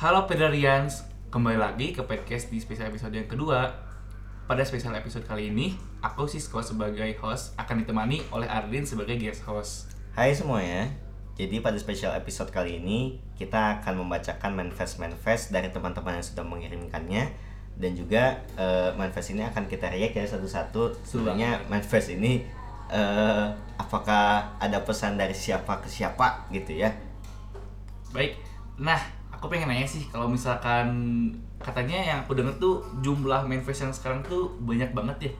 Halo Pedarians, kembali lagi ke podcast di spesial episode yang kedua. Pada spesial episode kali ini, aku Sisko sebagai host akan ditemani oleh Ardin sebagai guest host. Hai semuanya. Jadi pada spesial episode kali ini kita akan membacakan manifest-manifest dari teman-teman yang sudah mengirimkannya dan juga eh, manifest ini akan kita react ya satu-satu. Sebenarnya manifest ini eh, apakah ada pesan dari siapa ke siapa gitu ya? Baik, nah aku pengen nanya sih kalau misalkan katanya yang aku denger tuh jumlah manifest yang sekarang tuh banyak banget ya.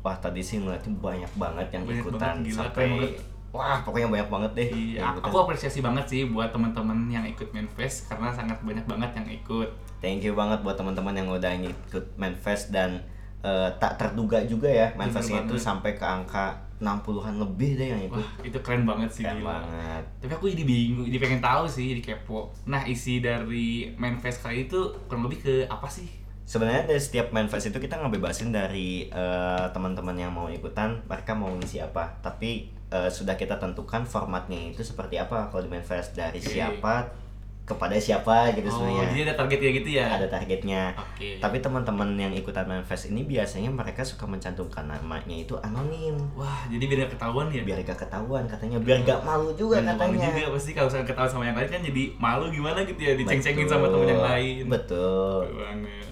Wah tadi sih ngeliatnya banyak banget yang Banyak ikutan banget, gila, sampai banget. wah pokoknya banyak banget deh. Iya, aku apresiasi banget sih buat teman-teman yang ikut manifest karena sangat banyak banget yang ikut. Thank you banget buat teman-teman yang udah ngikut manifest dan eh, tak terduga juga ya manifestnya Bener itu sampai ke angka 60-an lebih deh yang ikut. Wah, itu keren banget sih Keren gila. banget. Tapi aku jadi bingung, jadi pengen tahu sih, jadi kepo. Nah, isi dari manifest kali itu kurang lebih ke apa sih? Sebenarnya dari setiap manifest itu kita ngebebasin dari eh, teman-teman yang mau ikutan mereka mau ngisi apa. Tapi eh, sudah kita tentukan formatnya itu seperti apa kalau di manifest dari Oke. siapa kepada siapa gitu Oh, sebenarnya. jadi ada targetnya gitu ya? Ada targetnya. Oke. Tapi teman-teman yang ikutan manifest ini biasanya mereka suka mencantumkan namanya itu anonim. Wah, jadi biar gak ketahuan ya? Biar gak ketahuan katanya, biar gak malu juga malu katanya. juga pasti kalau misalkan ketahuan sama yang lain kan jadi malu gimana gitu ya, diceng-cengin sama temen yang lain. Betul. Betul banget.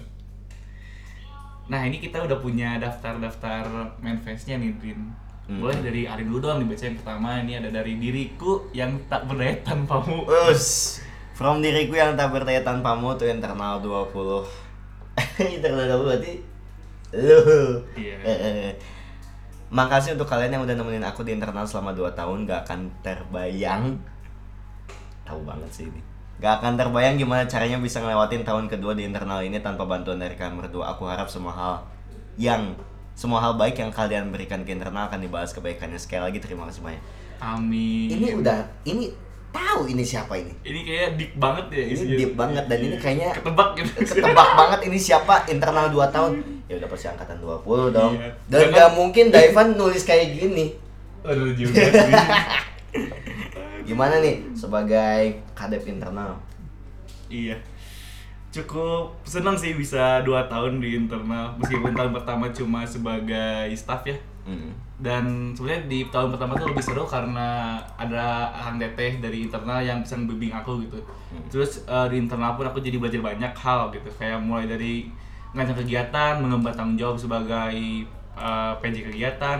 Nah, ini kita udah punya daftar-daftar manifestnya nih, Drin. Hmm. Boleh dari Arin dulu dong dibaca yang pertama. Ini ada dari diriku yang tak berdaya tanpamu. Us, from diriku yang tak berdaya tanpamu tuh internal 20 Internal 20 berarti Lu Iya. Eh, eh. Makasih untuk kalian yang udah nemenin aku di internal selama 2 tahun Gak akan terbayang Tahu banget sih ini Gak akan terbayang gimana caranya bisa ngelewatin tahun kedua di internal ini tanpa bantuan dari kalian berdua Aku harap semua hal yang semua hal baik yang kalian berikan ke internal akan dibahas kebaikannya sekali lagi terima kasih banyak Amin. ini udah ini tahu ini siapa ini ini kayak deep banget ya ini isinya. deep banget dan ini kayaknya ketebak gitu. ketebak banget ini siapa internal 2 tahun ya udah pasti angkatan 20 dong Iya. dan Jangan- gak mungkin Daivan nulis kayak gini Aduh juga sih. gimana nih sebagai kadep internal iya. Cukup senang sih bisa dua tahun di internal meskipun tahun pertama cuma sebagai staff ya. Mm. Dan sebenarnya di tahun pertama tuh lebih seru karena ada Kang Teteh dari internal yang bisa ngebimbing aku gitu. Terus eh, di internal pun aku jadi belajar banyak hal gitu. Kayak mulai dari ngajar kegiatan, mengemban tanggung jawab sebagai eh, PJ kegiatan,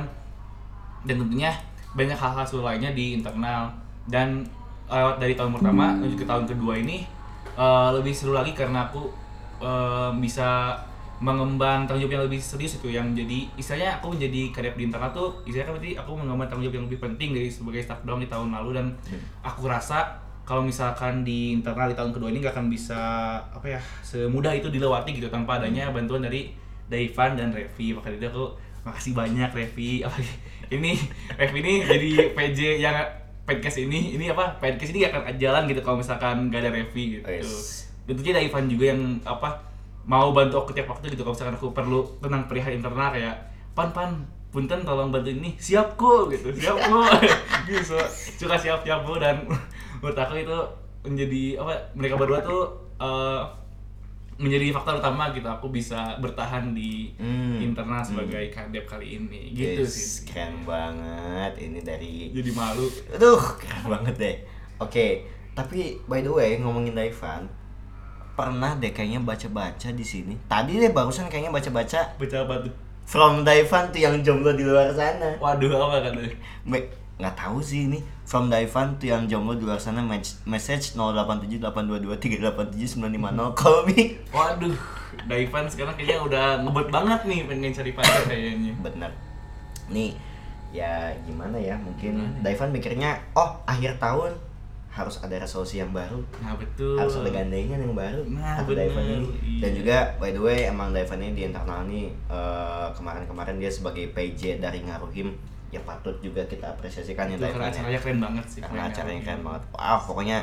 dan tentunya banyak hal-hal seru lainnya di internal. Dan lewat dari tahun pertama menuju ke tahun kedua ini eh, lebih seru lagi karena aku eh, bisa mengemban tanggung jawab yang lebih serius itu yang jadi istilahnya aku menjadi kadep di internal tuh istilahnya kan berarti aku mengemban tanggung jawab yang lebih penting dari sebagai staff doang di tahun lalu. Dan aku rasa kalau misalkan di internal di tahun kedua ini gak akan bisa apa ya semudah itu dilewati gitu tanpa adanya bantuan dari Daivan dan Revi. Maka itu aku makasih banyak Revi. Apalagi ini Revi ini jadi PJ yang podcast ini ini apa podcast ini gak akan jalan gitu kalau misalkan gak ada Revi gitu. Yes. tentunya ada Ivan juga yang apa mau bantu aku tiap waktu gitu kalau misalkan aku perlu tentang perihal internal kayak pan pan punten tolong bantu ini. Siap kok gitu siap kok gitu. Suka siap siap kok dan menurut aku itu menjadi apa mereka berdua tuh eh, menjadi faktor utama gitu aku bisa bertahan di Hmm. internal sebagai kadep kali ini. Gitu Yes, sih. keren banget. Ini dari jadi malu. Aduh keren banget deh. Oke tapi by the way ngomongin Daivan pernah deh kayaknya baca-baca di sini. Tadi deh barusan kayaknya baca-baca baca apa tuh? From Daivan tuh yang jomblo di luar sana. Waduh apa kan Me- nggak tahu sih ini. From Daivan tuh yang jomblo di luar sana message 087822387950 call me waduh Daivan sekarang kayaknya udah ngebet banget nih pengen cari pacar kayaknya. Bener. Nih ya gimana ya mungkin Gimana? Daivan mikirnya oh akhir tahun harus ada resolusi yang baru. Nah betul. Harus ada gandengan yang baru. Nah, Daivan ini. iya. dan juga by the way emang Daivan ini di internal ini eh, kemarin-kemarin dia sebagai PJ dari Ngaruhim. Ya patut juga kita apresiasikan ya ya acaranya keren banget sih karena acaranya keren banget. Wow pokoknya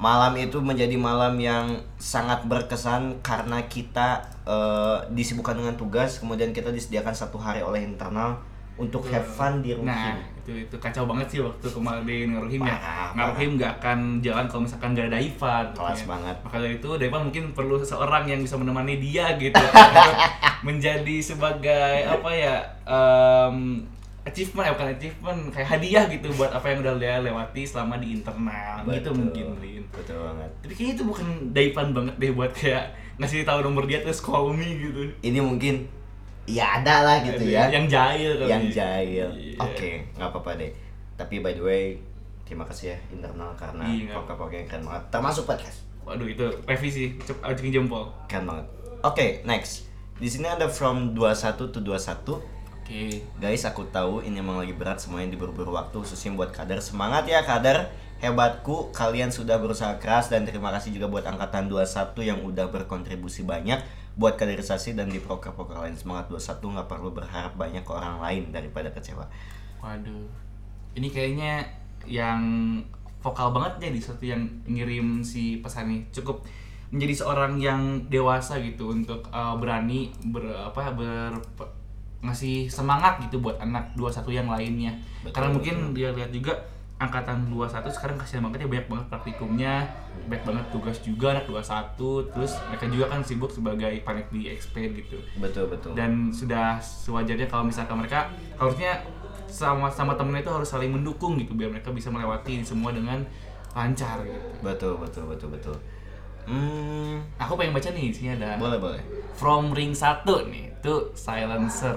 malam itu menjadi malam yang sangat berkesan karena kita eh, disibukkan dengan tugas kemudian kita disediakan satu hari oleh internal untuk have fun di Ruhim. Nah, itu itu kacau banget sih waktu kemarin ngaruhim ya. Ngaruhim nggak akan jalan kalau misalkan nggak ada Daivan. Kelas Ya. banget. Maka dari itu Daivan mungkin perlu seseorang yang bisa menemani dia gitu. Menjadi sebagai apa ya? em, achievement ya bukan achievement kayak hadiah gitu buat apa yang udah dia lewati selama di internal gitu Betul. mungkin Lin. Betul banget. Tapi kayaknya itu bukan Daivan banget deh buat kayak ngasih tahu nomor dia terus call me gitu. Ini mungkin ya ada lah gitu ya. Yang jahil kali. yang jahil. Iya. Oke, nggak apa-apa deh. Tapi by the way, terima kasih ya internal karena Iya, pokok-pokoknya keren banget. Termasuk podcast. Waduh itu revisi, cep ajuin jempol. Keren banget. Oke, next. Di sini ada from 21 to 21. Oke. Guys, aku tahu ini emang lagi berat semuanya diburu-buru waktu khususnya buat kader. Semangat ya kader. Hebatku, kalian sudah berusaha keras dan terima kasih juga buat angkatan 21 yang udah berkontribusi banyak buat kaderisasi dan di proker-proker lain. Semangat 21 nggak perlu berharap banyak ke orang lain daripada kecewa. Waduh. Ini kayaknya yang vokal banget ya di satu yang ngirim si pesan ini. Cukup menjadi seorang yang dewasa gitu untuk uh, berani ber apa ber ngasih semangat gitu buat anak 21 yang lainnya. Betul, Karena mungkin betul. dia lihat juga angkatan 21 sekarang kasihan banget ya banyak banget praktikumnya, banyak banget tugas juga anak 21, terus mereka juga kan sibuk sebagai panek di XP gitu Betul betul. dan sudah sewajarnya kalau misalkan mereka harusnya sama sama temennya itu harus saling mendukung gitu biar mereka bisa melewati ini semua dengan lancar gitu. betul betul betul betul. Hmm, Aku pengen baca nih isinya ada boleh boleh. from ring 1 nih itu silencer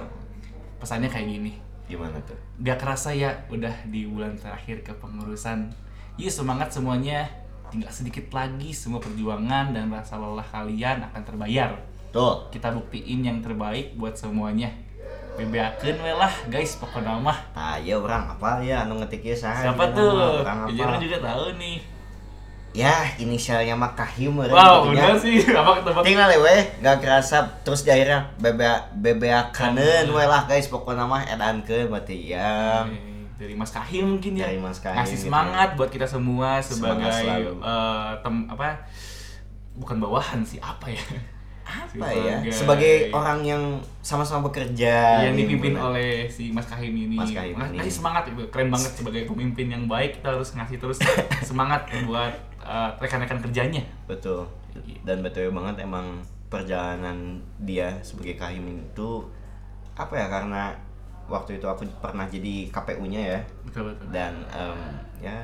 pesannya kayak gini Gimana tuh? gak kerasa ya udah di bulan terakhir ke pengurusan yuk semangat semuanya. Tinggal sedikit lagi semua perjuangan dan rasa lelah kalian akan terbayar. Tuh. kita buktiin yang terbaik buat semuanya. Bebeakeun we lah guys pokoknya mah. Nah, ya orang apa ya anu ngetiknya saha siapa tuh? Orang apa? Juga tahu nih Ya, inisialnya mah Kahim wow udah sih. Apa ketebak Tinggal we, gak kerasa terus di akhirnya bebe bebeakaneun we lah guys. Pokoknya mah edankeun berarti ya. Dari Mas Kahim mungkin ya. Dari Mas Kahim ngasih gitu semangat buat kita semua sebagai eh, tem apa bukan bawahan sih apa ya? Apa ya? Sebagai orang yang sama-sama bekerja yang gitu. dipimpin oleh si Mas Kahim ini. Mas Kahim ini. Semangat keren banget sebagai pemimpin yang baik. Kita harus ngasih terus semangat buat eh, rekan-rekan kerjanya. Betul. Dan betul banget emang perjalanan dia sebagai Kahim itu apa ya karena waktu itu aku pernah jadi KPU-nya ya Betul betul. dan em, ya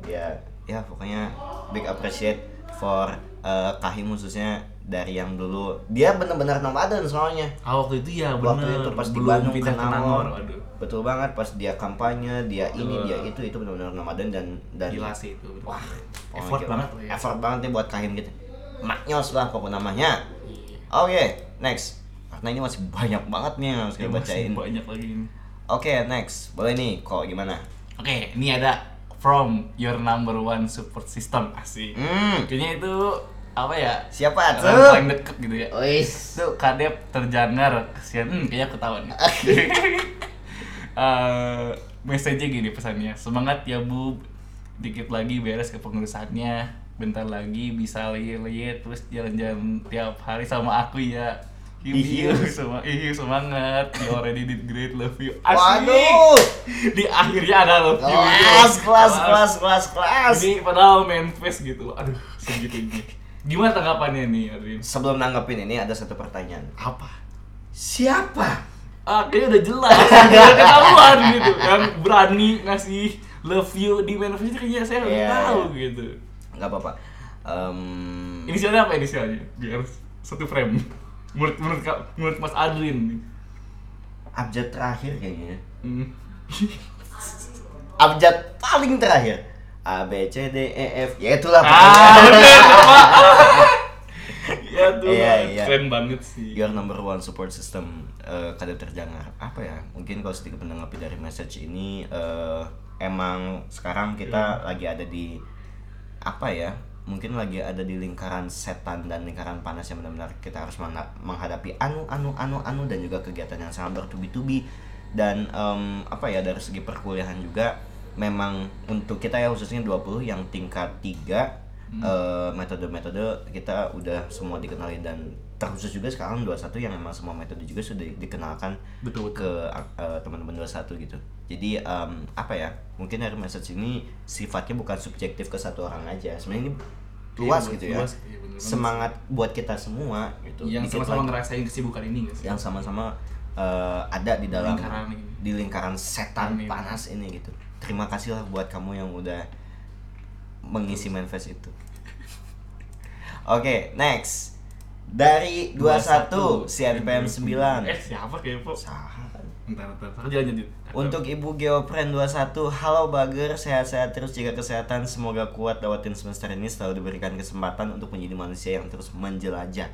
dia ya pokoknya big appreciate for eh, Kahim khususnya dari yang dulu dia benar-benar nomaden soalnya Ah, waktu itu ya bener. waktu itu pas di Bandung pindah ke Nangor Nangor. Aduh, betul banget pas dia kampanye dia ini Betul. dia itu itu benar-benar nomaden dan dan gila sih itu. wah effort pokoknya banget ya. effort banget nih buat Kahim gitu maknyos lah pokok namanya Iya. oke next karena ini masih banyak banget nih yang harus Ya, kita masih bacain banyak lagi ini. oke next boleh nih kok gimana Oke, ini ada from your number one support system asik. hmm Kayaknya itu apa ya? siapa Orang tuh paling deket gitu ya. Wis. itu kadep terjangar kesian. Hmm, kayaknya ketahuan Eh, message gini pesannya. Semangat ya bu. Dikit lagi beres kepengurusannya bentar lagi bisa lihat terus jalan-jalan tiap hari sama aku ya. Hiu, Ihiu. sama Ihiu semangat. You already did great love you. Asik. Waduh. Di akhirnya ada love you gitu. kelas kelas kelas. kelas kelas ini padahal main face gitu. Aduh segitunya gimana tanggapannya nih Adrian? Sebelum nanggepin ini ada satu pertanyaan. Apa? Siapa? Ah kayaknya udah jelas. Udah ketahuan gitu. Yang berani ngasih love you di manifest kayaknya saya udah Iya, tahu iya. gitu. Nggak apa-apa. Em, inisialnya apa inisialnya? Biar satu frame. Menurut menurut menurut Mas Adrin abjad terakhir kayaknya. Hmm. abjad paling terakhir A B C D E F. Ya itulah ah pokoknya. bener apa ya tuh Iya, iya. keren banget sih. Your number one support system eh kada terjangar apa ya? Mungkin kalau sedikit menanggapi dari message ini eh, emang sekarang kita lagi ada di apa ya? Mungkin lagi ada di lingkaran setan dan lingkaran panas yang benar-benar kita harus mengha- menghadapi anu anu anu anu dan juga kegiatan yang sangat bertubi-tubi. Dan em, apa ya dari segi perkuliahan juga memang untuk kita ya khususnya 20 yang tingkat 3 eh, metode-metode kita udah semua dikenali dan terkhusus juga sekarang 21 yang emang semua metode juga sudah dikenalkan Betul, ke eh, teman-teman 21 gitu. Jadi em, apa ya? Mungkin dari message ini sifatnya bukan subjektif ke satu orang aja. Sebenarnya ini luas Iya, gitu ya. luas, iya, bener banget. Semangat buat kita semua gitu. yang sama-sama ngerasain kesibukan ini guys yang sama-sama eh, ada di dalam Lingkaran ini. di lingkaran setan Ini. panas ini gitu. Terima kasih lah buat kamu yang udah mengisi manifest itu. Oke, next. Dari 21 si NPM 9. eh siapa kepo entar entar entar jalan lanjut Untuk Ibu Geopren 21, halo Bager, sehat-sehat terus jaga kesehatan, semoga kuat lewatin semester ini selalu diberikan kesempatan untuk menjadi manusia yang terus menjelajah.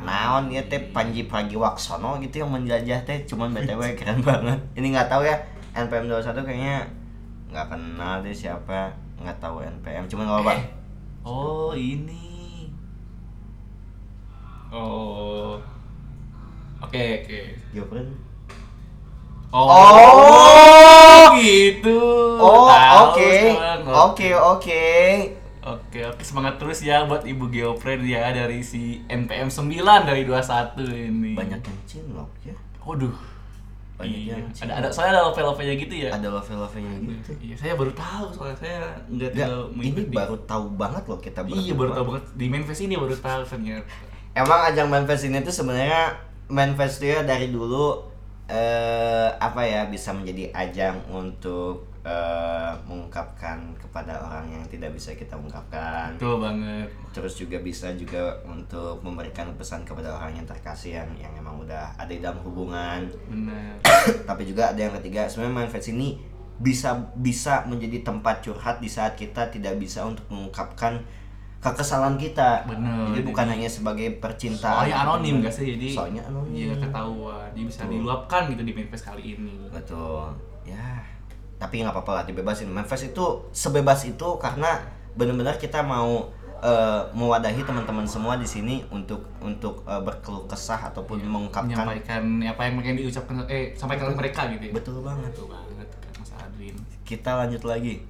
Naon ya teh Panji Pragiwaksono gitu yang menjelajah teh cuman BTW keren banget. Ini nggak tahu ya NPM 21 kayaknya nggak kenal deh siapa, nggak tahu NPM, cuman nggak apa-apa. oh ini oh oke oke Geopren. oh, Oh! gitu Oh, oke. Oke, oke. Oke, oke semangat terus ya buat Ibu Geopren ya dari si NPM 9 dari 21 ini. Banyak yang cinlok ya. Waduh. Banyak Iya. yang Ada ada soalnya ada level-levelnya gitu ya. Ada level-levelnya gitu. Iya, saya baru tahu soalnya saya enggak Nggak, tahu ini baru tahu banget loh kita Iya, berdua. baru tahu banget di Manfest ini baru tahu ternyata. Emang ajang manfest ini tuh sebenarnya manfest ya dari dulu eh apa ya bisa menjadi ajang untuk eh, mengungkapkan kepada orang yang tidak bisa kita ungkapkan. Betul banget. Terus juga bisa juga untuk memberikan pesan kepada orang yang terkasih yang yang emang udah ada di dalam hubungan. Benar. Tapi juga ada yang ketiga, sebenarnya manfest ini bisa bisa menjadi tempat curhat di saat kita tidak bisa untuk mengungkapkan kekesalan kita. Bener, Jadi bukan jadi- hanya sebagai percintaan. Soalnya anonim gak sih? Jadi Soalnya anonim. Iya, ketahuan. Jadi bisa Betul. diluapkan gitu di Manfest kali ini. Betul. Ya. Tapi nggak apa-apa lah dibebasin. Manfest itu sebebas itu karena benar-benar kita mau eh, mewadahi teman-teman semua di sini untuk untuk eh, berkeluh kesah ataupun mengungkapkan menyampaikan apa yang pengen diucapkan eh sampaikan ke mereka gitu ya. betul banget. Betul banget Mas Adwin. Kita lanjut lagi.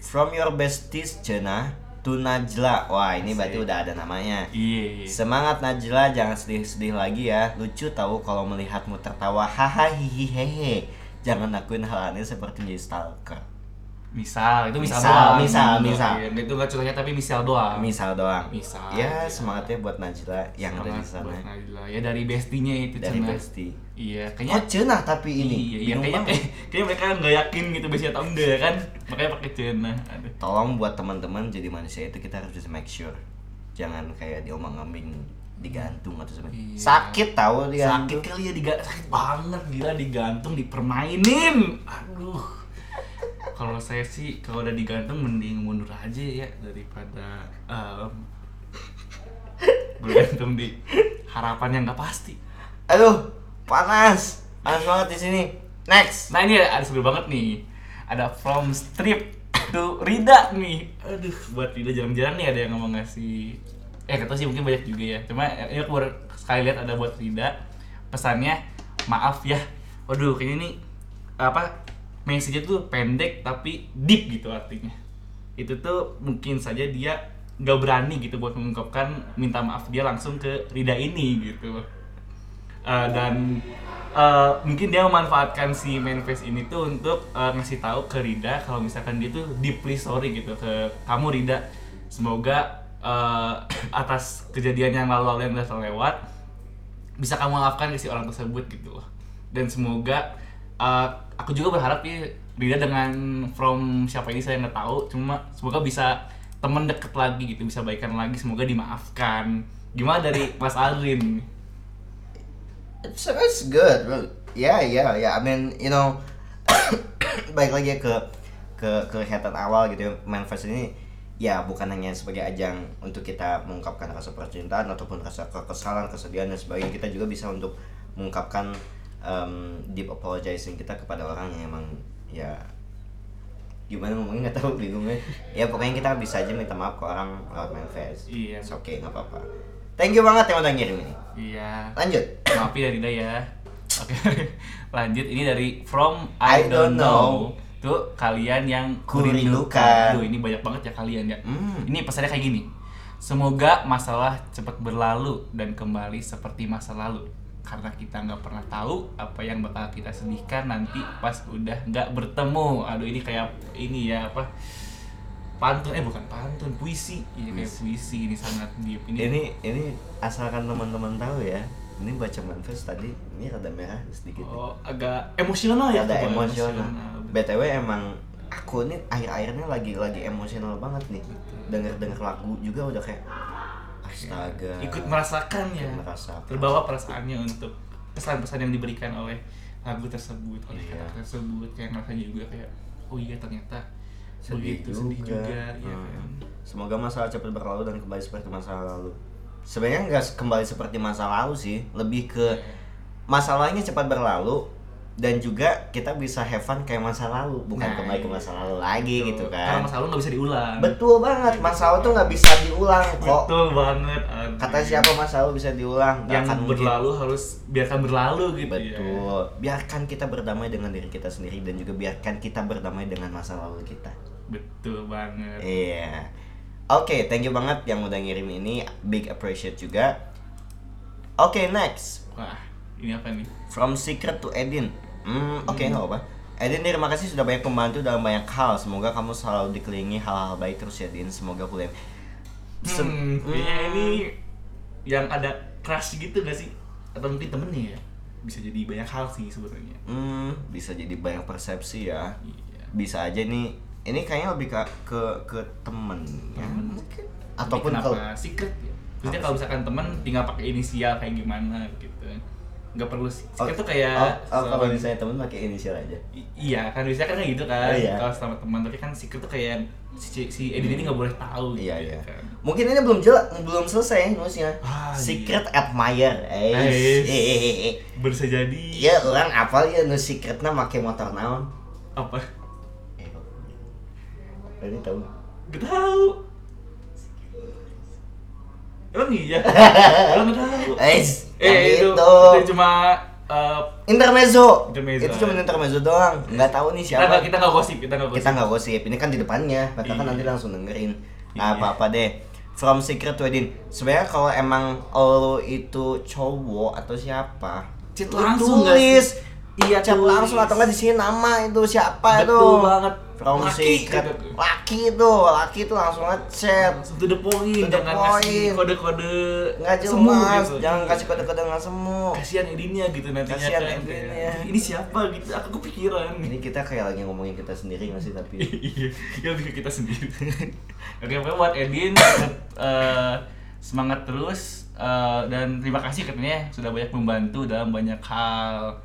From your besties Jena to Najla. Wah, ini berarti udah ada namanya. Iya. Semangat Najla, jangan sedih-sedih lagi ya. Lucu tahu kalau melihatmu tertawa. Haha hihi hehe. Jangan lakuin hal aneh seperti menjadi stalker. Misal, itu misal, Misal, doang. misal, misal. Iya, itu nggak contohnya tapi misal doang. Misal doang. Misal, Ya, ya. semangatnya buat Najla yang ada di Semangat sana. buat Najla. Ya dari bestinya itu Dari Cenah. bestie. Iya, Oh, kayaknya cenah tapi ini. Iya, iya kayaknya, kayaknya mereka nggak yakin gitu besti atau enggak ya kan. Makanya pakai cenah. Tolong buat teman-teman jadi manusia itu kita harus bisa make sure. Jangan kayak diomong-oming digantung atau sebenarnya. Iya. Sakit tahu Sakit digantung. kali ya diga sakit banget gila digantung dipermainin. Aduh. Kalau saya sih kalau udah digantung mending mundur aja ya daripada em, bergantung di harapan yang nggak pasti. Aduh, panas. Panas banget di sini. Next. Nah ini ada seru banget nih. Ada from strip to Rida nih. Aduh, buat Rida jarang-jarang nih ada yang ngomong ngasih. Eh kata sih mungkin banyak juga ya. Cuma ini aku baru sekali lihat ada buat Rida. Pesannya maaf ya. Waduh, kayaknya nih apa message tuh pendek tapi deep gitu artinya. Itu tuh mungkin saja dia nggak berani gitu buat mengungkapkan minta maaf dia langsung ke Rida ini gitu. Uh, dan uh, mungkin dia memanfaatkan si manifest ini tuh untuk uh, ngasih tahu ke Rida kalau misalkan dia tuh deeply sorry gitu ke kamu Rida semoga uh, atas kejadian yang lalu-lalu yang udah terlewat bisa kamu maafkan ke si orang tersebut gitu loh dan semoga uh, aku juga berharap ya Rida dengan from siapa ini saya nggak tahu cuma semoga bisa temen deket lagi gitu bisa baikan lagi semoga dimaafkan gimana dari Mas Alvin It's, it's good. bro. Yeah, yeah, yeah. I mean, you know, baik lagi ke ke kelihatan awal gitu ya. Manifest ini ya bukan hanya sebagai ajang untuk kita mengungkapkan rasa percintaan ataupun rasa kekesalan, kesedihan dan sebagainya. Kita juga bisa untuk mengungkapkan um, deep apologizing kita kepada orang yang emang ya gimana ngomongnya nggak tahu bingungnya ya pokoknya kita bisa aja minta maaf ke orang lewat manifest Iya. It's okay nggak apa-apa thank you banget yang udah ngirim ini iya lanjut Maafin ya Rida ya. Oke, lanjut ini dari From I I, don't Don't know. Know Untuk kalian yang Kurindukan. Aduh, ini banyak banget ya kalian ya. Hmm. Ini pesannya kayak gini. Semoga masalah cepat berlalu dan kembali seperti masa lalu. Karena kita nggak pernah tahu apa yang bakal kita sedihkan nanti pas udah nggak bertemu. Aduh ini kayak ini ya apa? Pantun eh bukan pantun, puisi. Iya kayak puisi ini sangat deep. Ini, Ini ini asalkan teman-teman tahu ya. Ini baca manifest tadi ini rada merah sedikit. oh, agak emosional ya. Ada emosional. BTW emang aku nih akhir-akhirnya lagi lagi emosional banget nih. Denger-denger lagu juga udah kayak astaga. Ikut merasakan ya. Merasakan. Terbawa perasaannya untuk pesan-pesan yang diberikan oleh lagu tersebut, oleh Iya. kata tersebut kayak rasanya juga kayak oh iya ternyata sedih begitu juga. sedih juga ya Hmm. kan. Semoga masalah cepat berlalu dan kembali seperti masa lalu. Sebenarnya nggak kembali seperti masa lalu sih, lebih ke masalahnya cepat berlalu dan juga kita bisa have fun kayak masa lalu, bukan Nah, kembali ke iya. masa lalu lagi Betul. gitu Karena kan. masa lalu nggak bisa diulang. Betul banget, masa lalu tuh nggak bisa diulang kok. Betul banget. aduh. Kata siapa masa lalu bisa diulang? Nggak yang akan mungkin. berlalu harus biarkan berlalu gitu ya. Betul. Biarkan kita berdamai dengan diri kita sendiri dan juga biarkan kita berdamai dengan masa lalu kita. Betul banget. Iya. Oke, thank you banget yang udah ngirim ini. Big appreciate juga. Oke, next. Wah, ini apa nih? From Secret to Edin. Hmm, oke, nggak apa. Edin, terima kasih sudah banyak membantu dalam banyak hal. Semoga kamu selalu dikelilingi hal-hal baik terus ya, Din. Semoga kuliah. Hmm, kayaknya ini yang ada crush gitu gak sih? Atau mungkin temennya ya? Bisa jadi banyak hal sih sebenarnya. Hmm, bisa jadi banyak persepsi ya. Iya. Bisa aja nih. Ini kayaknya lebih ke ke, ke temen ya. Temen. Ataupun Tapi kalau secret ya? Maksudnya kalau misalkan teman tinggal pakai inisial kayak gimana gitu. Nggak perlu sih. Secret tuh kayak oh, oh, kalau misalnya temen pakai inisial aja. I- iya kan biasanya kan kayak gitu kan. Oh, iya. Kalau sama teman tapi kan secret tuh kayak si, si Edin ini nggak boleh tahu Iya gitu iya. kan. Mungkin ini belum jelas, belum selesai nulisnya. Ah, Secret admirer. Eh, eh, eh, eh, eh. Bisa jadi Iya, orang apa ya nu secretnya make motor naon? apa? Eh, ini tahu. Gak tahu. Emang iya? Emang gak tahu. Ais, Eh, yang itu, itu. itu cuma eh, Intermezzo. Intermezzo. Itu cuma intermezzo doang. Nggak tahu nih nggak siapa. kita nggak gosip, kita nggak gosip. Kita nggak gosip. Ini kan di depannya. Mereka kan Iya. nanti langsung dengerin. Iya. Nah, apa-apa deh. From Secret Edin. Sebenarnya kalau emang lo itu cowok atau siapa, lo langsung nggak tulis. Iya, chat tulis. langsung atau nggak di sini nama itu siapa itu. Betul banget. From Laki, Secret. gitu. Laki itu, laki itu langsung ngechat. To the point, jangan point. kode-kode Nggak semu jelas, gitu. jangan kasih kode-kode nggak semu. Kasihan Edinnya gitu nantinya Kasihan kan. Ini siapa gitu, aku kepikiran. Ini kita kayak lagi ngomongin kita sendiri nggak sih tapi Iya, ya lebih kita sendiri. Oke, pokoknya buat Edin tetap, eh, semangat terus eh, dan terima kasih katanya sudah banyak membantu dalam banyak hal.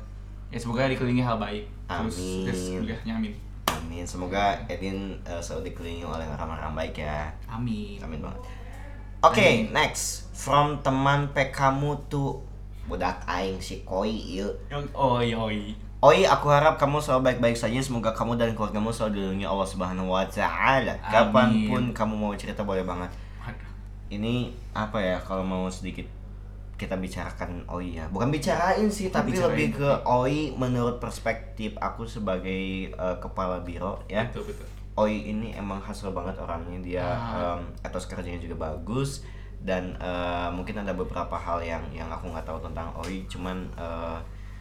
Ya semoga dikelilingi hal baik. Amin. terus kuliahnya amin. Amin. Semoga Edin eh, selalu dikelilingi oleh orang-orang baik ya. Amin. Amin banget. Oke, next from teman PKmu tuh budak aing si Koi. Yang oi oi. Oi, aku harap kamu selalu baik-baik saja. Semoga kamu dan keluargamu selalu dilindungi Allah Subhanahu wa taala. Kapan pun kamu mau cerita boleh banget. Ini apa ya kalau mau sedikit kita bicarakan Oi ya. Bukan bicarain sih, tapi Bicarain. lebih ke Oi menurut perspektif aku sebagai eh, kepala biro ya. Betul betul. Oi ini emang hasil banget orangnya dia Ah. em, etos kerjanya juga bagus dan eh, mungkin ada beberapa hal yang yang aku nggak tahu tentang Oi cuman eh,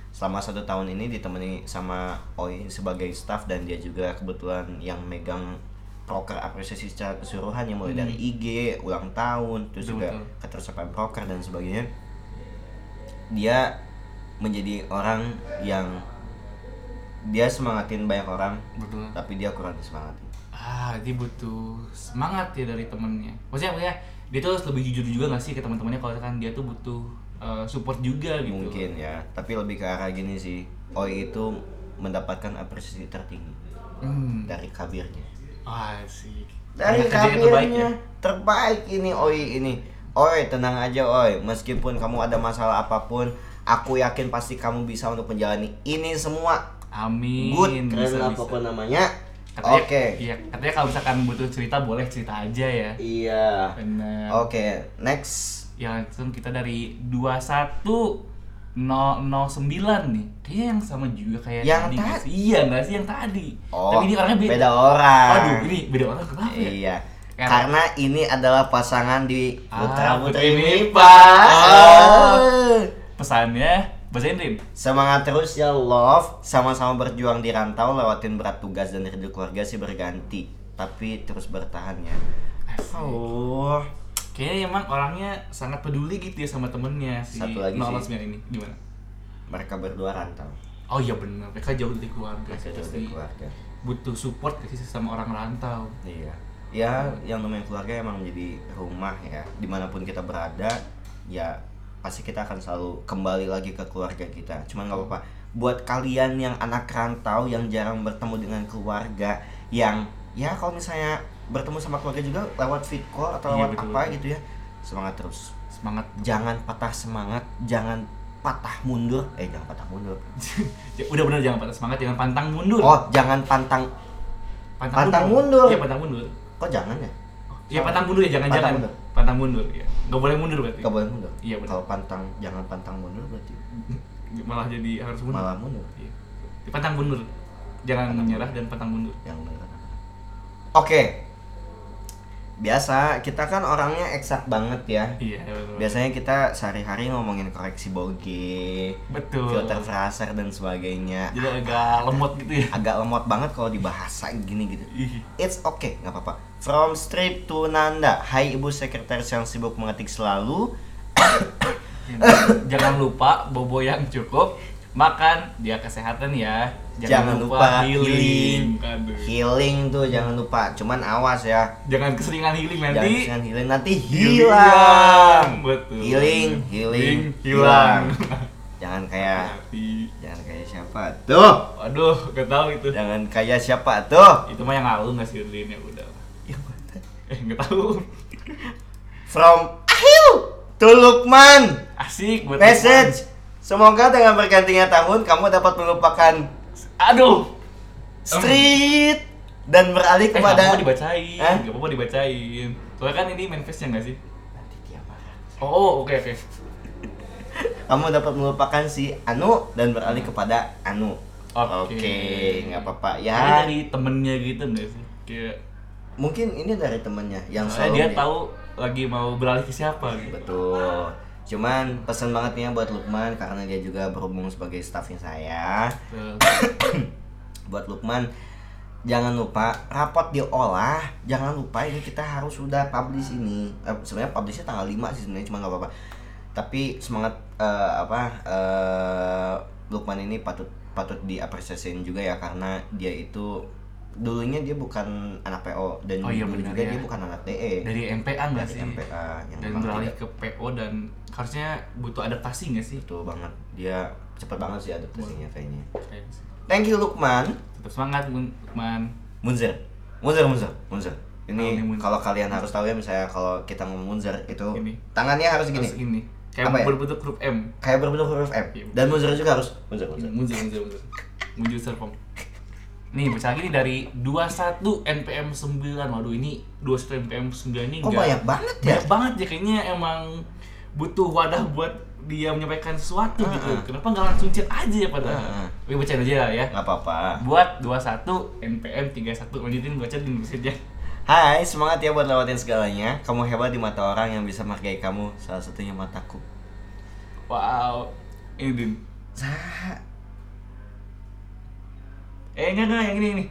selama satu tahun ini ditemani sama Oi sebagai staff dan dia juga kebetulan yang megang proker apresiasi secara keseluruhan yang mulai Hmm. dari IG ulang tahun terus Betul, juga betul. ketercapaian proker dan sebagainya dia menjadi orang yang dia semangatin banyak orang Betul. tapi dia kurang disemangatin Ah, dia butuh semangat ya dari temennya. Maksudnya, maksudnya dia tuh harus lebih jujur juga gak sih ke teman-temannya kalau kan dia tuh butuh eh, support juga gitu. mungkin ya tapi lebih ke arah gini sih Oi itu mendapatkan apresiasi tertinggi Hmm. dari kabirnya Ah, sih. dari yang terbaik kabirnya ya. terbaik ini Oi ini Oi tenang aja Oi meskipun kamu ada masalah apa pun aku yakin pasti kamu bisa untuk menjalani ini semua Amin. good keren apa pun namanya oke Iya, katanya kalau misalkan butuh cerita boleh cerita aja ya. iya Benar. oke next Ya langsung kita dari 21 009 nih. Kayaknya yang sama juga kayak Yang tadi. Iya nggak sih yang tadi? Oh, Tapi ini orangnya beda. beda orang. Aduh, ini beda orang kenapa ya? Iya. Karena- Karena ini adalah pasangan di Ah, Putra Putri Putri Mipa. Oh. Pesannya bahasa Inggris. Semangat terus ya love, sama-sama berjuang di rantau, lewatin berat tugas dan rindu keluarga sih berganti, tapi terus bertahan ya. Asik. Oh, Kayaknya emang orangnya sangat peduli gitu ya sama temennya si Satu lagi sih. 009 ini. Gimana? mereka berdua rantau, Oh iya benar, mereka jauh dari keluarga. mereka jauh dari keluarga. butuh support sih sama orang rantau. Iya. Ya, yang namanya keluarga emang menjadi rumah ya. Di mana pun kita berada, ya pasti kita akan selalu kembali lagi ke keluarga kita. Cuman nggak apa-apa. Buat kalian yang anak rantau yang jarang bertemu dengan keluarga, yang ya kalau misalnya bertemu sama keluarga juga lewat fit call atau Iya, lewat betul, apa betul. gitu ya, semangat terus. Semangat. Jangan patah semangat, jangan patah mundur. Eh, jangan patah mundur. Ya, Udah bener jangan patah semangat, jangan pantang mundur. Oh, jangan pantang. pantang mundur. Iya pantang mundur. Kok jangan ya? Iya pantang mundur ya, jangan Pantang jangan. mundur. Pantang mundur ya. Gak boleh mundur berarti. Gak boleh mundur. Iya, benar. Kalau pantang jangan pantang mundur berarti Malah jadi harus mundur. malah mundur. Iya. Pantang mundur. Jangan menyerah dan pantang mundur. Yang benar. Oke. Biasa kita kan orangnya eksak banget ya. Iya, betul. Biasanya kita sehari-hari ngomongin koreksi boge, Betul. filter fraser dan sebagainya. Jadi agak lemot gitu ya. Agak lemot banget kalau dibahasa gini gitu. It's okay, nggak apa-apa. From strip to Nanda. Hai ibu sekretaris yang sibuk mengetik selalu. Jangan lupa bobo yang cukup makan dia kesehatan ya. Jangan, lupa, healing. healing. Aduh. Healing tuh jangan lupa. Cuman awas ya. Jangan keseringan healing Jangan nanti. dengan healing nanti hilang. Betul. Healing, healing, hilang. Jangan kayak jangan kayak siapa tuh? Waduh, gak tahu itu. Jangan kayak siapa tuh? Itu mah yang nggak sih Rin ya. Eh nggak tahu. From Ahil to Lukman. Asik buat Message. Semoga dengan bergantinya tahun kamu dapat melupakan. Aduh. street dan beralih Eh, kepada apa-apa dibacain. Hah? Nggak apa-apa dibacain. Soalnya kan ini manifestnya nggak sih? Nanti dia marah. Oh, oke oke. Kamu dapat melupakan si Anu dan beralih kepada Anu. Oke. Oke, nggak apa-apa Ini ya. dari temennya gitu nggak sih? Kayak Mungkin ini dari temennya yang soalnya selalu dia dia- tahu lagi mau beralih ke siapa gitu. Betul. Cuman pesan banget nih ya buat Lukman karena dia juga berhubung sebagai staffnya saya. Betul. Buat Lukman jangan lupa rapot diolah. Jangan lupa ini kita harus sudah publish ini. Eh, sebenarnya publishnya tanggal 5 sih sebenarnya cuma nggak apa-apa. Tapi semangat eh, apa eh, Lukman ini patut patut diapresiasiin juga ya karena dia itu dulunya dia bukan anak PO dan Oh iya, dulu juga ya. dia bukan anak DE Dari MPA nggak sih? MPA yang Dan beralih tidak- ke PO dan harusnya butuh adaptasi nggak sih? betul banget dia cepet banget sih adaptasinya kayaknya thank you Lukman Tetap semangat, Lukman. Munzer Munzer Munzer Munzer Oh, ini Munzer. kalau kalian harus tahu ya misalnya kalau kita ngomong Munzer itu Ini. tangannya harus gini Harus ini. Kayak Apa ya? berbentuk huruf M. kayak berbentuk huruf M Iya. dan Munzer juga harus Munzer Munzer Mundur, mundur, mundur. Mundur serpong. Nih, baca lagi nih dari 21 NPM 9. Waduh, ini 21 NPM 9 ini oh nggak- banyak banget ya banyak banget ya kayaknya emang butuh wadah buat dia menyampaikan sesuatu Ah, gitu. Kenapa nggak langsung chat aja ya padahal? Ah, ah. Oke, bacain aja lah ya. nggak apa-apa Buat 21 NPM 31 lanjutin baca di message Hai semangat ya buat lewatin segalanya kamu hebat di mata orang yang bisa menghargai kamu salah satunya mataku Wow. Ini Din. Eh enggak enggak yang ini ini.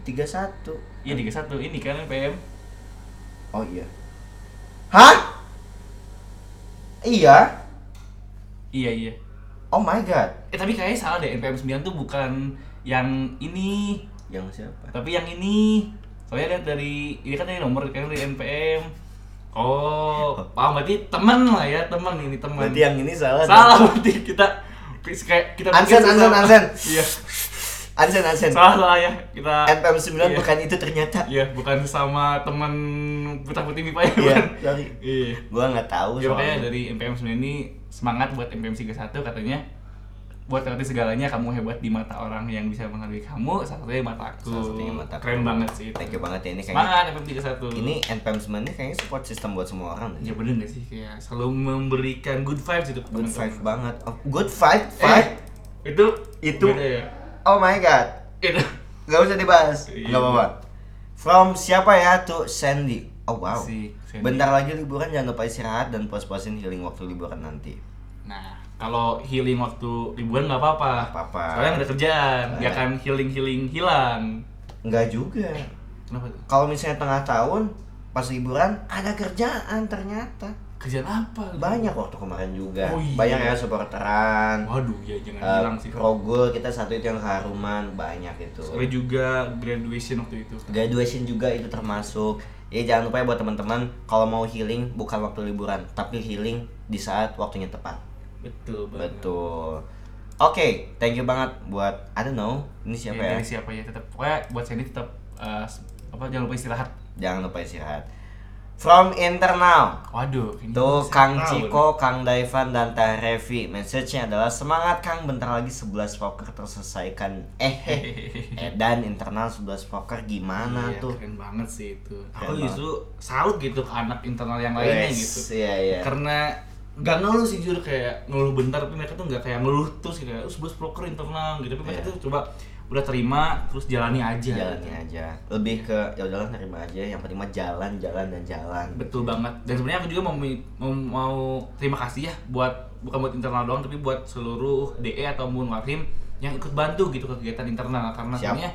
tiga satu Iya 31 ini kan NPM. oh iya hah iya Iya iya. oh my god Eh tapi kayaknya salah deh NPM 9 tuh bukan yang ini, yang siapa tapi yang ini. Soalnya lihat dari ini kan dari nomor kan dari NPM. Oh, paham berarti teman lah ya, teman ini teman. berarti yang ini salah Salah berarti kita kayak kita Ansen, Ansen, sama- Ansen. Iya. Ansen Ansen Salah salah ya. Kita NPM 9 Iya. bukan itu ternyata Iya, bukan sama teman putar putih MIPA ya. Iya, sorry. Iya. gua nggak tahu Ya makanya dari NPM 9 ini semangat buat NPM 31 katanya buat ngerti segalanya kamu hebat di mata orang yang bisa menghargai kamu salah satunya di mata aku Salah satunya mata aku. keren banget sih itu. Thank you banget ya ini kayaknya. semangat FM 31 Ini NPM sebenarnya kayaknya support system buat semua orang. ya bener gak sih kayak selalu memberikan good vibes itu Good five banget. Oh, good five, Eh, five. itu Itu. ya Oh my god. itu Gak usah dibahas. Iya. Gak apa-apa. From siapa ya tuh Sandy. Oh wow. Asik, Sandy. Bentar lagi liburan jangan lupa istirahat dan puas-puasin healing waktu liburan nanti. Nah, kalau healing waktu liburan nggak apa-apa. Nggak apa-apa. Soalnya nggak ada kerjaan, nggak akan healing healing hilang. Enggak juga. Kenapa? Kalau misalnya tengah tahun pas liburan ada kerjaan ternyata. Kerjaan apa? Banyak waktu kemarin juga. Oh iya. Banyak ya supporteran. Waduh, ya jangan Uh, hilang sih. Progul kita satu itu yang keharuman banyak itu. Soalnya juga graduation waktu itu. Graduation juga itu termasuk. Ya jangan lupa ya buat teman-teman kalau mau healing bukan waktu liburan, tapi healing di saat waktunya tepat. Betul banget. Betul. Oke, thank you banget buat I don't know ini siapa ya? Dari siapa ya tetap pokoknya buat Sandy tetap uh, apa jangan lupa istirahat. Jangan lupa istirahat. From internal. Waduh, ini Tuh Kang Ciko, Kang Daivan, dan Teh Revi Message-nya adalah Semangat Kang, bentar lagi 11 poker terselesaikan Eh, eh dan internal 11 poker gimana Iya, tuh? Keren banget sih itu. Keren Aku justru salut gitu ke anak internal yang lainnya Wes, gitu. Iya, iya karena nggak ngeluh sih jujur kayak ngeluh bentar tapi mereka tuh nggak kayak ngeluh terus kayak terus bos broker internal gitu. Tapi mereka Iya. tuh coba udah terima terus jalani aja. Jalannya aja. Lebih ke ya udahlah nerima aja. Yang penting mah jalan, jalan, dan jalan. Betul banget. Dan sebenarnya aku juga mau, mau mau terima kasih ya buat bukan buat internal doang tapi buat seluruh DE ataupun Warhim yang ikut bantu gitu kegiatan internal. Karena sebenarnya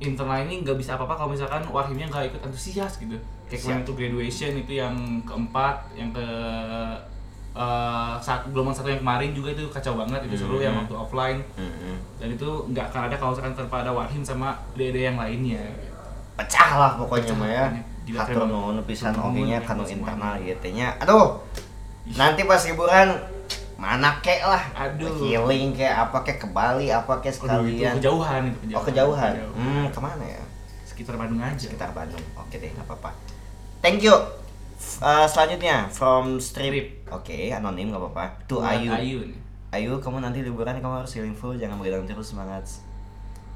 internal ini nggak bisa apa-apa kalau misalkan Warhimnya nggak ikut antusias gitu. Kayak kemarin itu graduation itu yang keempat yang ke eh, saat gelombang satu yang kemarin juga itu kacau banget itu seru Mhm. yang waktu offline. Mm-mm. dan itu nggak akan ada kalau misalkan tanpa ada Warhim sama DD yang lainnya. Pecah lah pokoknya mah ya. Hatur nuhun pisan Hatur nuhun oge nya ya kanu internal gitu nya. Aduh Nanti pas liburan mana kek lah? Aduh. healing kek apa kek ke Bali apa kek Waduh, itu sekalian? kejauhan itu kejauhan oh kejauhan. Kejauhan. hmm ke mana ya? Sekitar Bandung aja. Sekitar Bandung. Oke deh nggak apa-apa. Thank you uh, selanjutnya from strip. Strip. oke anonim nggak apa-apa. Tuh Buat Ayu. Ayu nih Ayu kamu nanti liburan kamu harus healing full jangan begadang terus semangat.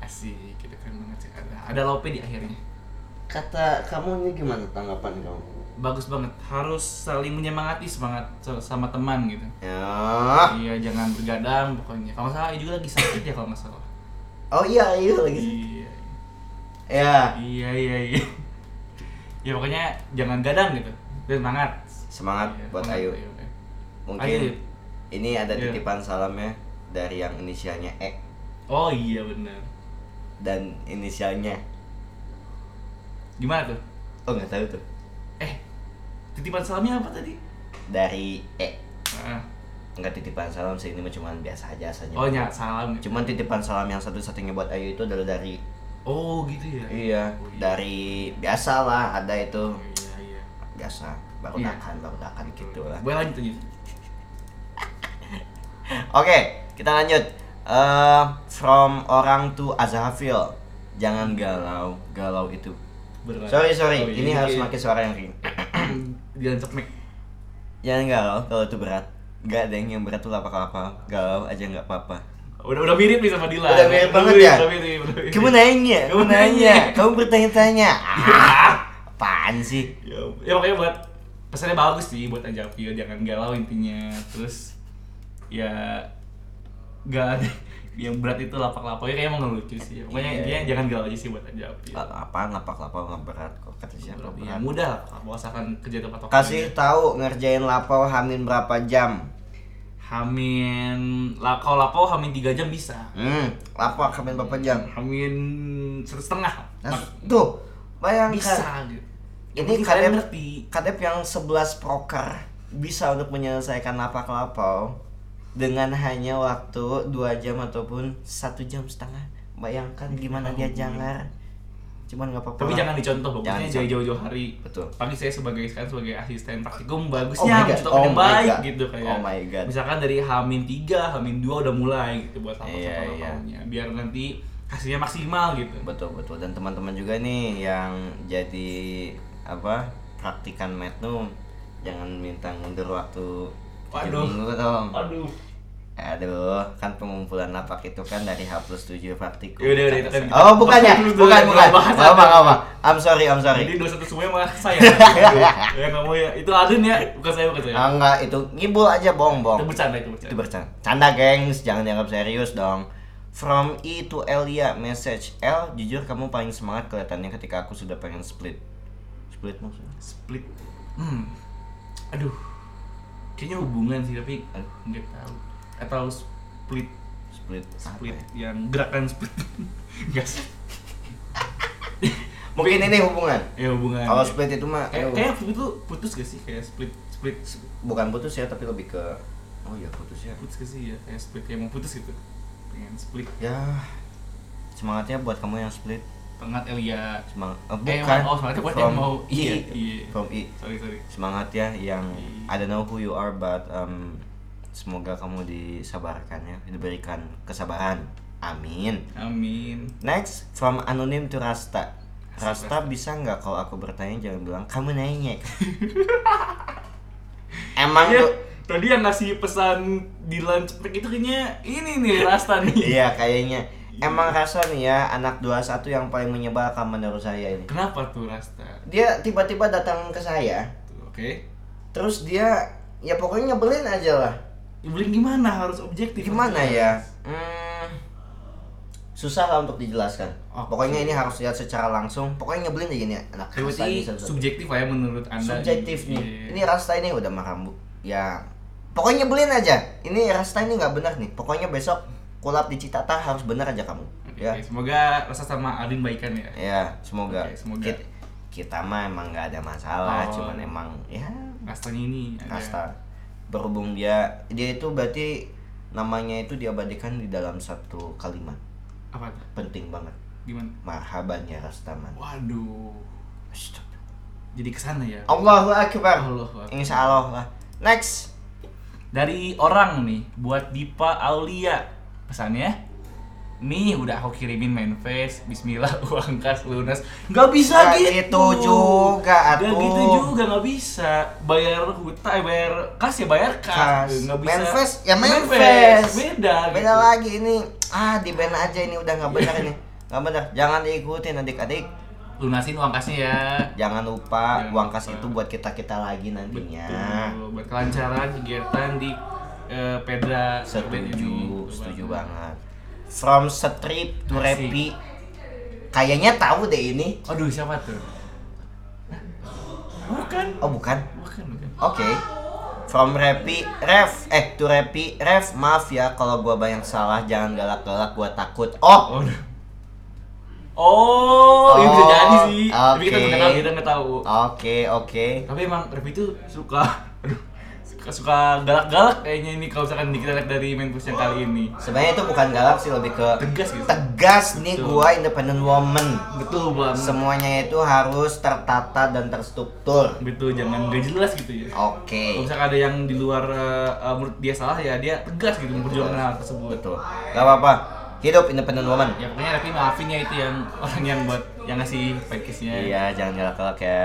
Asik kita keren banget sih. Ada ada lope di akhirnya. Kata kamu ini gimana tanggapan kamu? Bagus banget. Harus saling menyemangati semangat sama teman gitu. Ya. Iya jangan bergadang pokoknya. Kalau salah Ayu juga lagi sakit ya kalau nggak salah. Oh iya Ayu lagi iya. Ya. Iya iya iya. Ya pokoknya jangan gadang gitu semangat. Semangat Iya, buat semangat, Ayu. Ayu. mungkin Ayu. ini ada Iya. titipan salamnya dari yang inisialnya E. Oh iya benar dan inisialnya. Gimana tuh? Oh nggak tahu tuh. Eh titipan salamnya apa tadi? Dari E. Ah. nggak titipan salam sih ini mah cuman biasa aja asalnya. Oh ya salam cuman titipan salam yang satu-satunya buat Ayu itu adalah dari oh gitu ya? Iya Oh, iya. dari biasa lah ada itu. Oh, iya iya biasa baru dakan baru dakan gitu lah. Boleh lanjut lanjut. Oke kita lanjut. Eh, from orang to Azhafil. Jangan galau galau itu. Berat. sorry sorry Oh, iya, ini harus iya. pakai suara yang ring. Dilancok mic jangan galau kalau itu berat. Gak ada yang berat tuh apa-apa. Galau aja nggak apa-apa. Udah udah mirip nih sama Dila. Udah mirip banget ya? udah mirip, udah mirip. kamu nanya. kamu nanya kamu bertanya-tanya apaan sih? Ya, ya makanya buat pesannya bagus sih buat Ajapil jangan galau intinya. Terus ya gak ada yang berat itu lapak-lapaknya kayak emang ngelucu sih. Pokoknya Iya. intinya jangan galau aja sih buat Ajapil apaan lapak-lapau nggak berat kok kata siapa ya berat? mudah lah kalau misalkan kerja tempat kasih tahu ngerjain lapau hamin berapa jam. Hamin lah kalau lapau hamin 3 jam bisa. Hmm lapau hamin berapa jam? Hamin setengah. Nah, tuh bayangkan. Bisa gitu Penting kalian ngerti Kadep yang 11 proker bisa untuk menyelesaikan lapak lapau dengan hanya waktu 2 jam ataupun satu jam setengah. Bayangkan gimana dia jangar. Cuman nggak apa-apa. tapi lah. jangan dicontoh Jangan bagusnya dicontoh. jauh-jauh hari Betul. pagi saya sebagai sekarang sebagai asisten praktikum Oh bagusnya mencontohkan Oh yang my baik God. gitu kayak Oh my God. misalkan dari Hamin 3, Hamin 2 udah mulai gitu buat Iya, lapor iya. lapornya biar nanti hasilnya maksimal gitu Betul betul dan teman-teman juga nih yang jadi apa praktikan metnum jangan minta mundur waktu Waduh. minggu dong. aduh Aduh, kan pengumpulan lapak itu kan dari H plus 7 praktikum. Yaudah, udah, itu kan kita- Oh, bukan ya? Bukan, bukan. bahas Gak apa, apa. I'm sorry, I'm sorry. Jadi dua satu semuanya malah saya. Ya nggak mau ya. Itu Adun ya, bukan saya, bukan saya. Ah, enggak, itu ngibul aja, Itu bohong-bohong. bercanda itu bercanda. Itu bercanda. Canda, gengs. Jangan dianggap serius dong. From E to Elia, message L, jujur kamu paling semangat kelihatannya ketika aku sudah pengen split. Split maksudnya? Split. Hmm. Aduh. Kayaknya hubungan sih tapi aduh, nggak tahu. Atau split Split. split Apa ya? yang gerakan split. Sih. Mungkin ini hubungan. Ya hubungan. Kalau split itu mah kayak eh, kayak split itu putus gak sih? Kayak split split bukan putus ya, tapi lebih ke Oh iya, putus ya. putus gak sih ya? Kayak split kayak mau putus gitu. Pengen split. Ya. Semangatnya buat kamu yang split. Pengat Elia. Semangat. eh, Eh, bukan. oh, semangatnya buat yang mau E. iya, iya. From E. Sorry, sorry. Semangat ya yang. I don't know who you are but um, semoga kamu disabarkan ya, diberikan kesabaran. Amin. Amin. Next from anonym to Rasta. Rasta. Bisa nggak kalau aku bertanya jangan bilang kamu nanya. Emang Iya, tuh tadi yang ngasih pesan di lunch break itu kayaknya ini nih Rasta nih. Iya kayaknya Emang rasa nih ya anak 21 yang paling menyebalkan menurut saya ini Kenapa tuh Rasta? Dia tiba-tiba datang ke saya Oke. Terus dia ya pokoknya nyebelin aja lah Nyebelin gimana? Harus objektif. Gimana harus ya? Hmm, susah lah untuk dijelaskan Oke. Pokoknya ini harus lihat secara langsung Pokoknya nyebelin aja nih anak rasta ini subjektif lah ya menurut anda. Subjektif nih Iya. Ini rasta ini udah marah bu Ya Pokoknya nyebelin aja Ini rasta ini nggak benar nih Pokoknya besok kulap di Citata harus benar aja kamu Oke, Ya Semoga Rasta sama Adin baikan ya. Ya, semoga. Oke, semoga. Kita, kita mah emang nggak ada masalah, Oh. cuman emang ya Rastanya ini. ada- kasta. Berhubung dia dia itu berarti namanya itu diabadikan di dalam satu kalimat. Apa? Penting banget. Gimana? Marhaban ya Rastaman. Waduh. Jadi ke sana ya. Allahu akbar. Allahu Akbar. Insya Allah lah. Next. Dari orang nih buat Dipa Aulia pesannya Nih udah aku kirimin manifest Bismillah uang kas lunas Gak bisa Nggak gitu gitu juga, Gak atuh. gitu juga gak bisa Bayar hutang, eh, bayar kas ya bayar kas, Kas. Nggak bisa Manifest, ya manifest. Beda Beda gitu. lagi ini. Ah, di band aja ini udah nggak benar ini. Nggak benar. Jangan diikutin adik-adik. Lunasin uang kasnya ya Jangan lupa Jangan uang kas lupa. itu buat kita-kita lagi nantinya. Betul Buat kelancaran kegiatan di eh, Pedra Setuju, setuju banget. From strip to repi. Kayaknya tahu deh ini. Aduh siapa tuh? Bukan Oh, bukan. Bukan, bukan Oke. From Repi, Ref, eh to Repi, Ref, maaf ya kalau gua banyak salah, jangan galak-galak, gua takut. Oh, Oh, Oh, ini bisa Oh, jadi sih. Tapi kita nggak tahu, kita nggak tahu. oke, oke. Tapi emang Rep itu suka, aduh, suka galak-galak kayaknya ini kalau misalkan kita lihat dari main push yang kali ini. Sebenarnya itu bukan galak sih, lebih ke Tegas gitu. tegas nih Betul. gua independent woman. Betul banget. Semuanya itu harus tertata dan terstruktur. Betul, jangan gak jelas gitu ya. Oke. Kalau misalkan ada yang di luar eh, menurut dia salah ya dia tegas gitu memperjuangkan hal tersebut. Betul. Gak apa-apa. Hidup independent woman. Ya pokoknya tapi maafin ya itu yang orang yang buat yang ngasih package-nya. Iya, jangan galak-galak ya.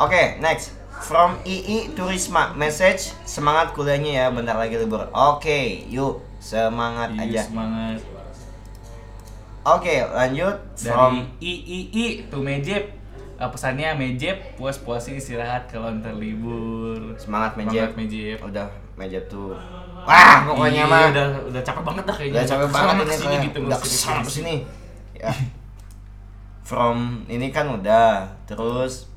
Oke, next. From II Turisma, message semangat kuliahnya ya, bentar lagi libur. Oke, yuk semangat Iya, aja. semangat. Oke, lanjut. dari From III tuh Mejep Eh, pesannya Mejep puas-puasin istirahat kalau ntar libur semangat Mejep. Semangat, Mejep Udah Mejep tuh. Wah, pokoknya Iya, mah udah udah capek banget dah kayaknya udah capek banget ini ke sini gitu udah ke sana ini. ke sini. Ya. From ini kan udah, terus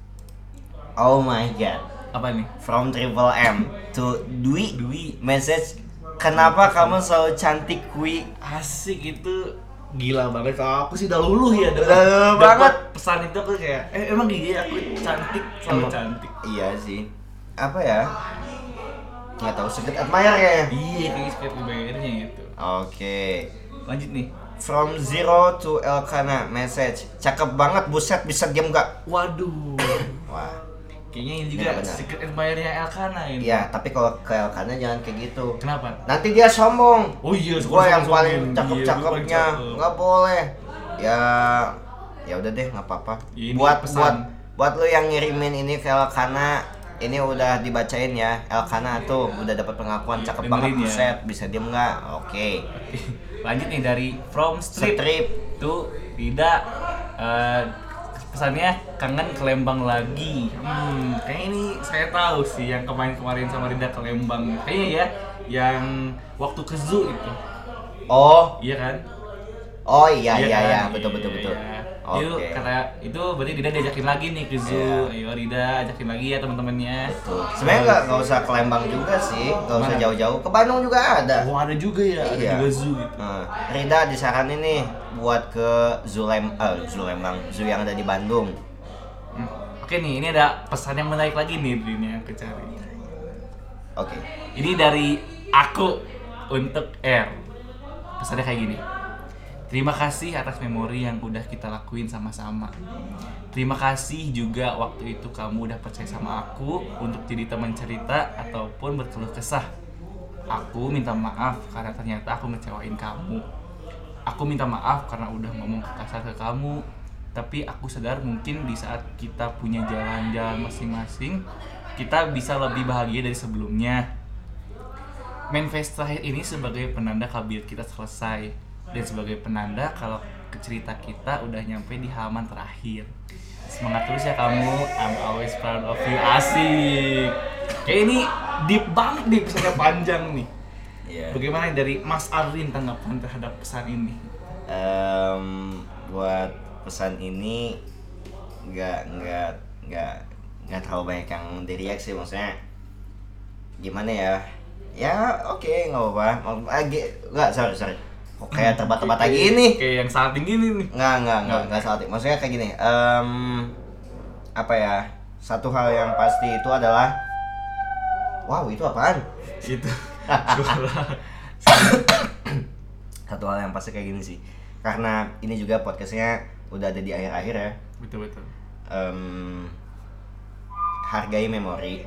Oh my god. apa nih? From Triple M to Dwi. Dwi. Message kenapa kamu selalu cantik Wi asik itu. Gila banget. Kalau aku sih udah luluh ya Udah luluh banget. pesan itu aku kayak eh emang gini ya aku cantik selalu Emang. cantik. Iya sih. Apa ya? Nggak tahu sedikit admire kayaknya? Iya kayaknya sekali bayarnya gitu. Oke. Lanjut nih. From zero to Elkana message. Cakep banget buset bisa diam gak waduh. Wah kayaknya ini Iya, juga benar. secret admirer-nya Elkana ini. Iya tapi kalau ke Elkana jangan kayak gitu. Kenapa? Nanti dia sombong. Oh iya gua yang paling Iya, cakep-cakepnya paling cakep. nggak boleh. Ya ya udah deh nggak apa-apa. Ya, ini buat pesan. buat buat lu yang ngirimin ini ke Elkana ini udah dibacain ya. Elkana tuh udah dapat pengakuan cakep banget. ya. buset bisa diem nggak? Oke. Lanjut nih dari From Strip. strip. Tuh tidak eh, pesannya kangen ke Lembang lagi. Hmm, kayaknya ini saya tahu sih yang kemarin-kemarin sama Rida ke Lembang. Kayaknya ya yang waktu ke zoo itu. oh Iya kan? oh iya iya kan? iya betul betul Iya, betul iya. Oke Itu kata itu berarti Rida diajakin lagi nih ke zoo. Ayo Rida ajakin lagi ya teman-temannya. Sebenarnya nggak nggak usah ke Lembang juga sih nggak usah jauh-jauh ke Bandung juga ada Oh ada juga ya, ada Iya. juga zoo gitu. Nah, Rida disaranin nih buat ke zoo Lem eh, zoo Lembang zoo yang ada di Bandung Hmm. Oke nih, ini ada pesan yang menarik lagi nih yang aku cari. oke Ini dari aku untuk R. Pesannya kayak gini. Terima kasih atas memori yang udah kita lakuin sama-sama. Terima kasih juga waktu itu kamu udah percaya sama aku untuk jadi teman cerita ataupun berkeluh kesah. Aku minta maaf karena ternyata aku ngecewain kamu. Aku minta maaf karena udah ngomong kasar ke kamu. Tapi aku sadar mungkin di saat kita punya jalan-jalan masing-masing, kita bisa lebih bahagia dari sebelumnya. Manifest terakhir ini sebagai penanda kabinet kita selesai dan sebagai penanda kalau cerita kita udah nyampe di halaman terakhir. Semangat terus ya kamu, I'm always proud of you. Asik. Kayak ini deep banget nih pesannya panjang nih. Iya. Bagaimana dari Mas Arvin tanggapan terhadap pesan ini? Em, buat pesan ini nggak nggak nggak nggak terlalu banyak yang diriak sih maksudnya gimana ya ya oke nggak apa-apa ah, nggak sorry sorry kayak terbat-terbat lagi ini? Kayak yang salting gini nih. nggak nggak nggak nggak. salah maksudnya kayak gini em, apa ya satu hal yang pasti itu adalah wow itu apaan? Gitu. satu hal yang pasti kayak gini sih. Karena ini juga podcastnya udah ada di akhir-akhir ya. Betul betul. Em, hargai memori.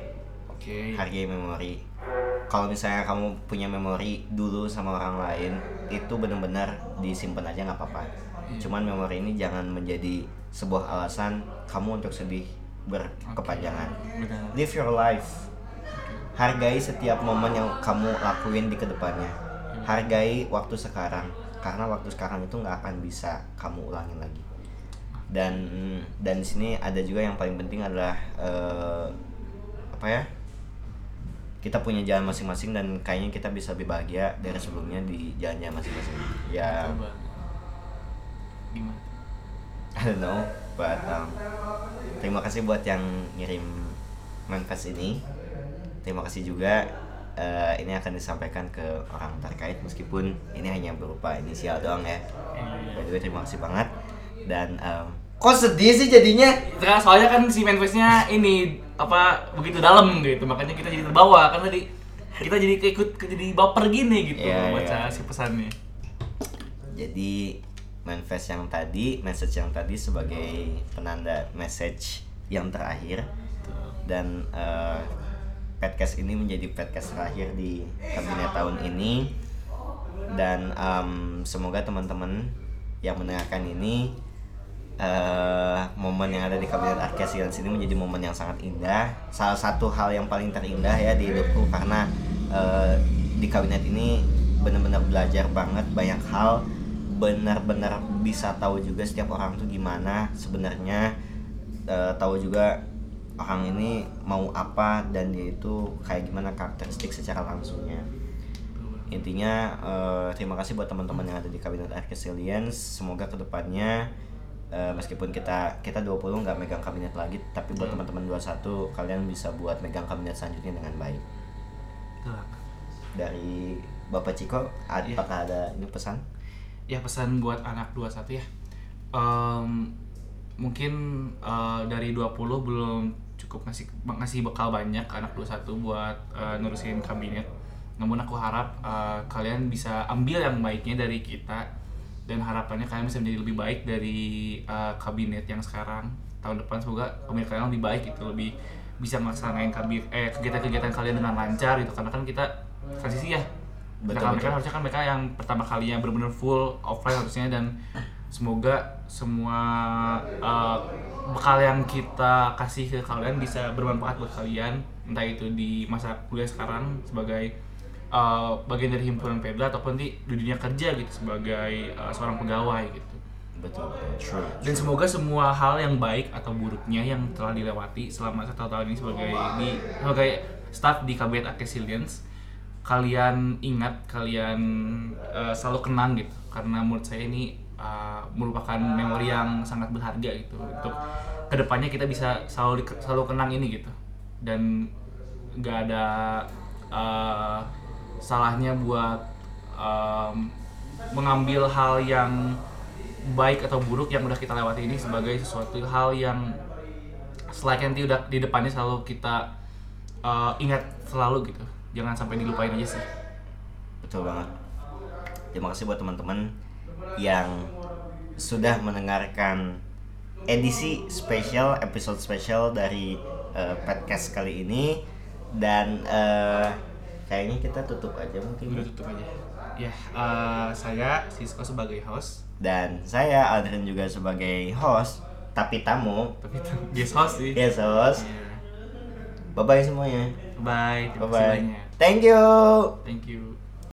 Oke. hargai memori kalau misalnya kamu punya memori dulu sama orang lain itu benar-benar disimpan aja nggak apa-apa. Cuman memori ini jangan menjadi sebuah alasan kamu untuk sedih berkepanjangan. Live your life. Hargai setiap momen yang kamu lakuin di ke depannya. Hargai waktu sekarang karena waktu sekarang itu nggak akan bisa kamu ulangin lagi. Dan dan di sini ada juga yang paling penting adalah eh, apa ya kita punya jalan masing-masing dan kayaknya kita bisa lebih bahagia dari sebelumnya di jalannya masing-masing. Ya. Coba. Gimana? I don't know but um, terima kasih buat yang ngirim manifest ini. Terima kasih juga eh, ini akan disampaikan ke orang terkait meskipun ini hanya berupa inisial doang ya. By the way terima kasih banget. Dan um, kok sedih sih jadinya? Nah, soalnya kan si manifestnya ini apa begitu dalam gitu. Makanya kita jadi terbawa. Kan tadi kita jadi ikut jadi baper gini gitu Iya, baca iya. si pesannya. Jadi manifest yang tadi message yang tadi sebagai penanda message yang terakhir. Dan eh, podcast ini menjadi podcast terakhir di kabinet tahun ini. Dan em, semoga teman-teman yang mendengarkan ini eh, momen yang ada di kabinet Arcasians ini menjadi momen yang sangat indah. Salah satu hal yang paling terindah ya di hidupku karena eh, di kabinet ini benar-benar belajar banget banyak hal. Benar-benar bisa tahu juga setiap orang tuh gimana sebenarnya. Eh, tahu juga orang ini mau apa dan dia itu kayak gimana karakteristik secara langsungnya. Intinya eh, terima kasih buat teman-teman yang ada di kabinet Arcasilians semoga ke depannya eh, meskipun kita kita 20 nggak megang kabinet lagi tapi buat teman-teman 21 kalian bisa buat megang kabinet selanjutnya dengan baik. Dari Bapak Ciko ad- Iya. apakah ada ini pesan? Ya pesan buat anak 21 ya. Em, mungkin eh, dari 20 belum cukup ngasih ngasih bekal banyak ke anak 21 buat eh, nerusin kabinet. Namun aku harap eh, kalian bisa ambil yang baiknya dari kita dan harapannya kalian bisa menjadi lebih baik dari eh, kabinet yang sekarang. Tahun depan semoga kabinet kalian lebih baik gitu lebih bisa melaksanain kabinet eh kegiatan-kegiatan kalian dengan lancar gitu. Karena kan kita transisi ya. Betul, mereka, harusnya kan mereka yang pertama kalinya benar-benar full offline harusnya. Dan semoga semua uh, bekal yang kita kasih ke kalian bisa bermanfaat buat kalian. Entah itu di masa kuliah sekarang sebagai uh, bagian dari himpunan Pedra ataupun di, dunia kerja gitu sebagai uh, seorang pegawai gitu. Betul betul. True dan semoga semua hal yang baik atau buruknya yang telah dilewati selama satu tahun ini sebagai di sebagai staff di KBT Akesilians kalian ingat kalian uh, selalu kenang gitu. Karena menurut saya ini uh, merupakan memori yang sangat berharga gitu untuk ke depannya kita bisa selalu selalu kenang ini gitu. Dan nggak ada uh, salahnya buat um, mengambil hal yang baik atau buruk yang udah kita lewati ini sebagai sesuatu hal yang selayaknya nanti udah di depannya selalu kita uh, ingat selalu gitu. Jangan sampai dilupain aja sih. Betul banget. Terima kasih buat teman-teman yang sudah mendengarkan edisi spesial episode spesial dari eh, podcast kali ini. Dan eh, kayaknya kita tutup aja mungkin. Udah tutup aja. Ya uh, saya Sisko sebagai host. Dan saya Aldrin juga sebagai host tapi tamu. Tapi itu guest host sih. Yes host. Iya. bye bye semuanya bye bye bye banyak. Thank you. Thank you